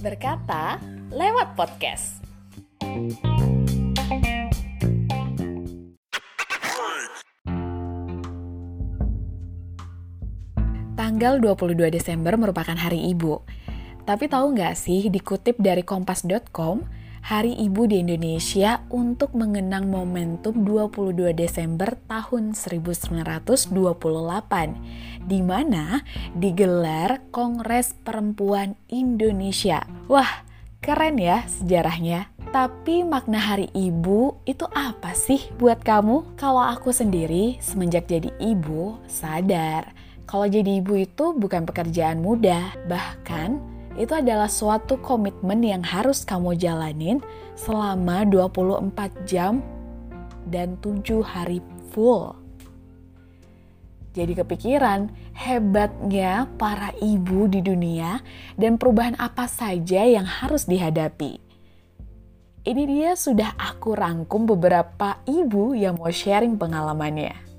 Berkata lewat podcast. Tanggal 22 Desember merupakan hari ibu. Tapi tahu nggak sih, dikutip dari kompas.com, Hari Ibu di Indonesia untuk mengenang momentum 22 Desember tahun 1928, di mana digelar Kongres Perempuan Indonesia. Wah, keren ya sejarahnya. Tapi makna Hari Ibu itu apa sih buat kamu? Kalau aku sendiri semenjak jadi ibu sadar kalau jadi ibu itu bukan pekerjaan mudah, bahkan itu adalah suatu komitmen yang harus kamu jalanin selama 24 jam dan 7 hari full. Jadi kepikiran hebatnya para ibu di dunia dan perubahan apa saja yang harus dihadapi. Ini dia sudah aku rangkum beberapa ibu yang mau sharing pengalamannya.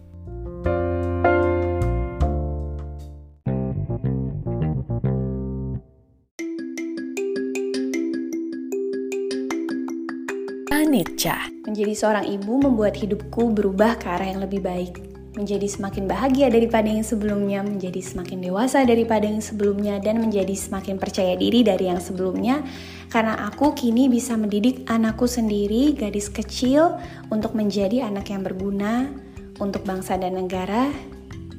Nietzsche. Menjadi seorang ibu membuat hidupku berubah ke arah yang lebih baik. Menjadi semakin bahagia daripada yang sebelumnya, menjadi semakin dewasa daripada yang sebelumnya, dan menjadi semakin percaya diri dari yang sebelumnya. Karena aku kini bisa mendidik anakku sendiri, gadis kecil, untuk menjadi anak yang berguna untuk bangsa dan negara,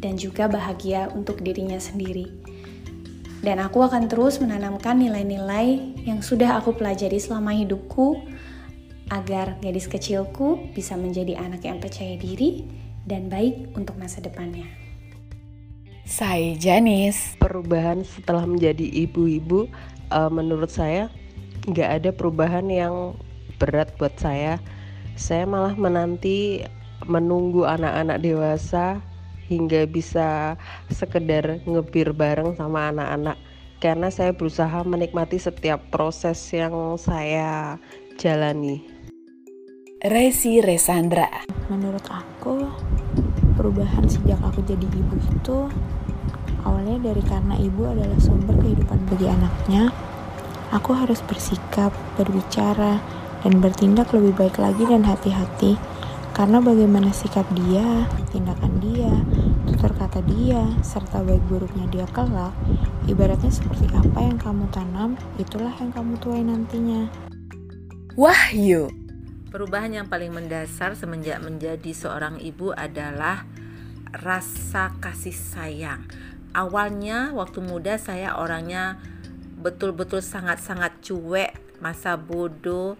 dan juga bahagia untuk dirinya sendiri. Dan aku akan terus menanamkan nilai-nilai yang sudah aku pelajari selama hidupku agar gadis kecilku bisa menjadi anak yang percaya diri dan baik untuk masa depannya. Saya Janis. Perubahan setelah menjadi ibu-ibu, uh, menurut saya nggak ada perubahan yang berat buat saya. Saya malah menanti menunggu anak-anak dewasa hingga bisa sekedar ngebir bareng sama anak-anak karena saya berusaha menikmati setiap proses yang saya jalani. Resi Resandra. Menurut aku, perubahan sejak aku jadi ibu itu awalnya dari karena ibu adalah sumber kehidupan bagi anaknya. Aku harus bersikap, berbicara, dan bertindak lebih baik lagi dan hati-hati karena bagaimana sikap dia, tindakan dia, tutur kata dia, serta baik buruknya dia kelak, ibaratnya seperti apa yang kamu tanam, itulah yang kamu tuai nantinya. Wahyu Perubahan yang paling mendasar semenjak menjadi seorang ibu adalah rasa kasih sayang. Awalnya waktu muda saya orangnya betul-betul sangat-sangat cuek, masa bodoh,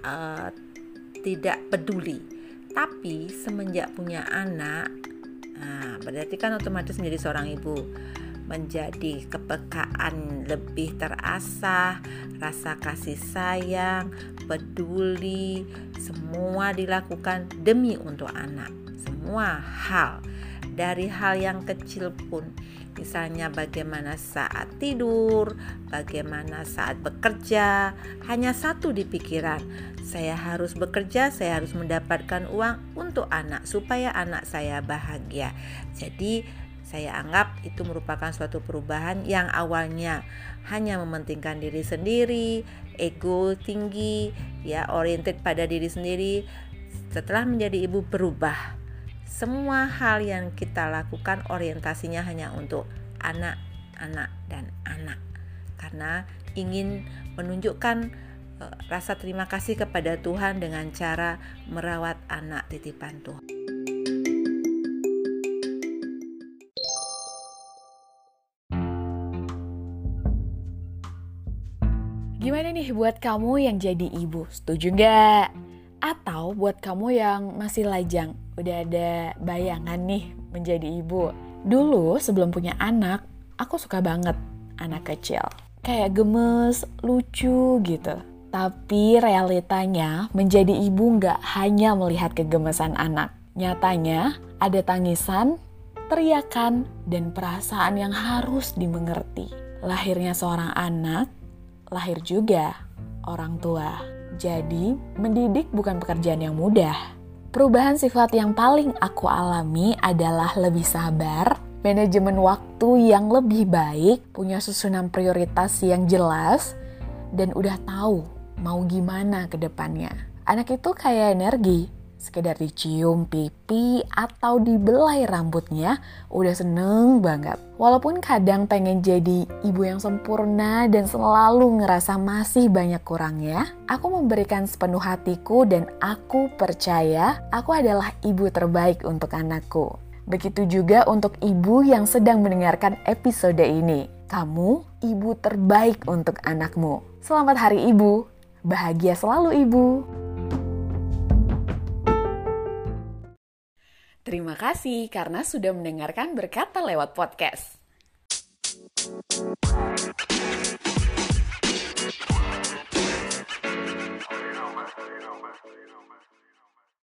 uh, tidak peduli. Tapi semenjak punya anak, nah, berarti kan otomatis menjadi seorang ibu menjadi kepekaan lebih terasa, rasa kasih sayang, peduli, semua dilakukan demi untuk anak. Semua hal, dari hal yang kecil pun, misalnya bagaimana saat tidur, bagaimana saat bekerja, hanya satu di pikiran. Saya harus bekerja, saya harus mendapatkan uang untuk anak supaya anak saya bahagia. Jadi saya anggap itu merupakan suatu perubahan yang awalnya hanya mementingkan diri sendiri, ego tinggi, ya oriented pada diri sendiri. Setelah menjadi ibu berubah. Semua hal yang kita lakukan orientasinya hanya untuk anak, anak dan anak. Karena ingin menunjukkan uh, rasa terima kasih kepada Tuhan dengan cara merawat anak titipan Tuhan. Gimana nih buat kamu yang jadi ibu? Setuju nggak? Atau buat kamu yang masih lajang, udah ada bayangan nih menjadi ibu. Dulu sebelum punya anak, aku suka banget anak kecil. Kayak gemes, lucu gitu. Tapi realitanya menjadi ibu nggak hanya melihat kegemesan anak. Nyatanya ada tangisan, teriakan, dan perasaan yang harus dimengerti. Lahirnya seorang anak lahir juga orang tua. Jadi, mendidik bukan pekerjaan yang mudah. Perubahan sifat yang paling aku alami adalah lebih sabar manajemen waktu yang lebih baik, punya susunan prioritas yang jelas, dan udah tahu mau gimana ke depannya. Anak itu kayak energi, sekedar dicium pipi atau dibelai rambutnya udah seneng banget. Walaupun kadang pengen jadi ibu yang sempurna dan selalu ngerasa masih banyak kurangnya, aku memberikan sepenuh hatiku dan aku percaya aku adalah ibu terbaik untuk anakku. Begitu juga untuk ibu yang sedang mendengarkan episode ini. Kamu ibu terbaik untuk anakmu. Selamat Hari Ibu. Bahagia selalu ibu. Terima kasih karena sudah mendengarkan berkata lewat podcast. You.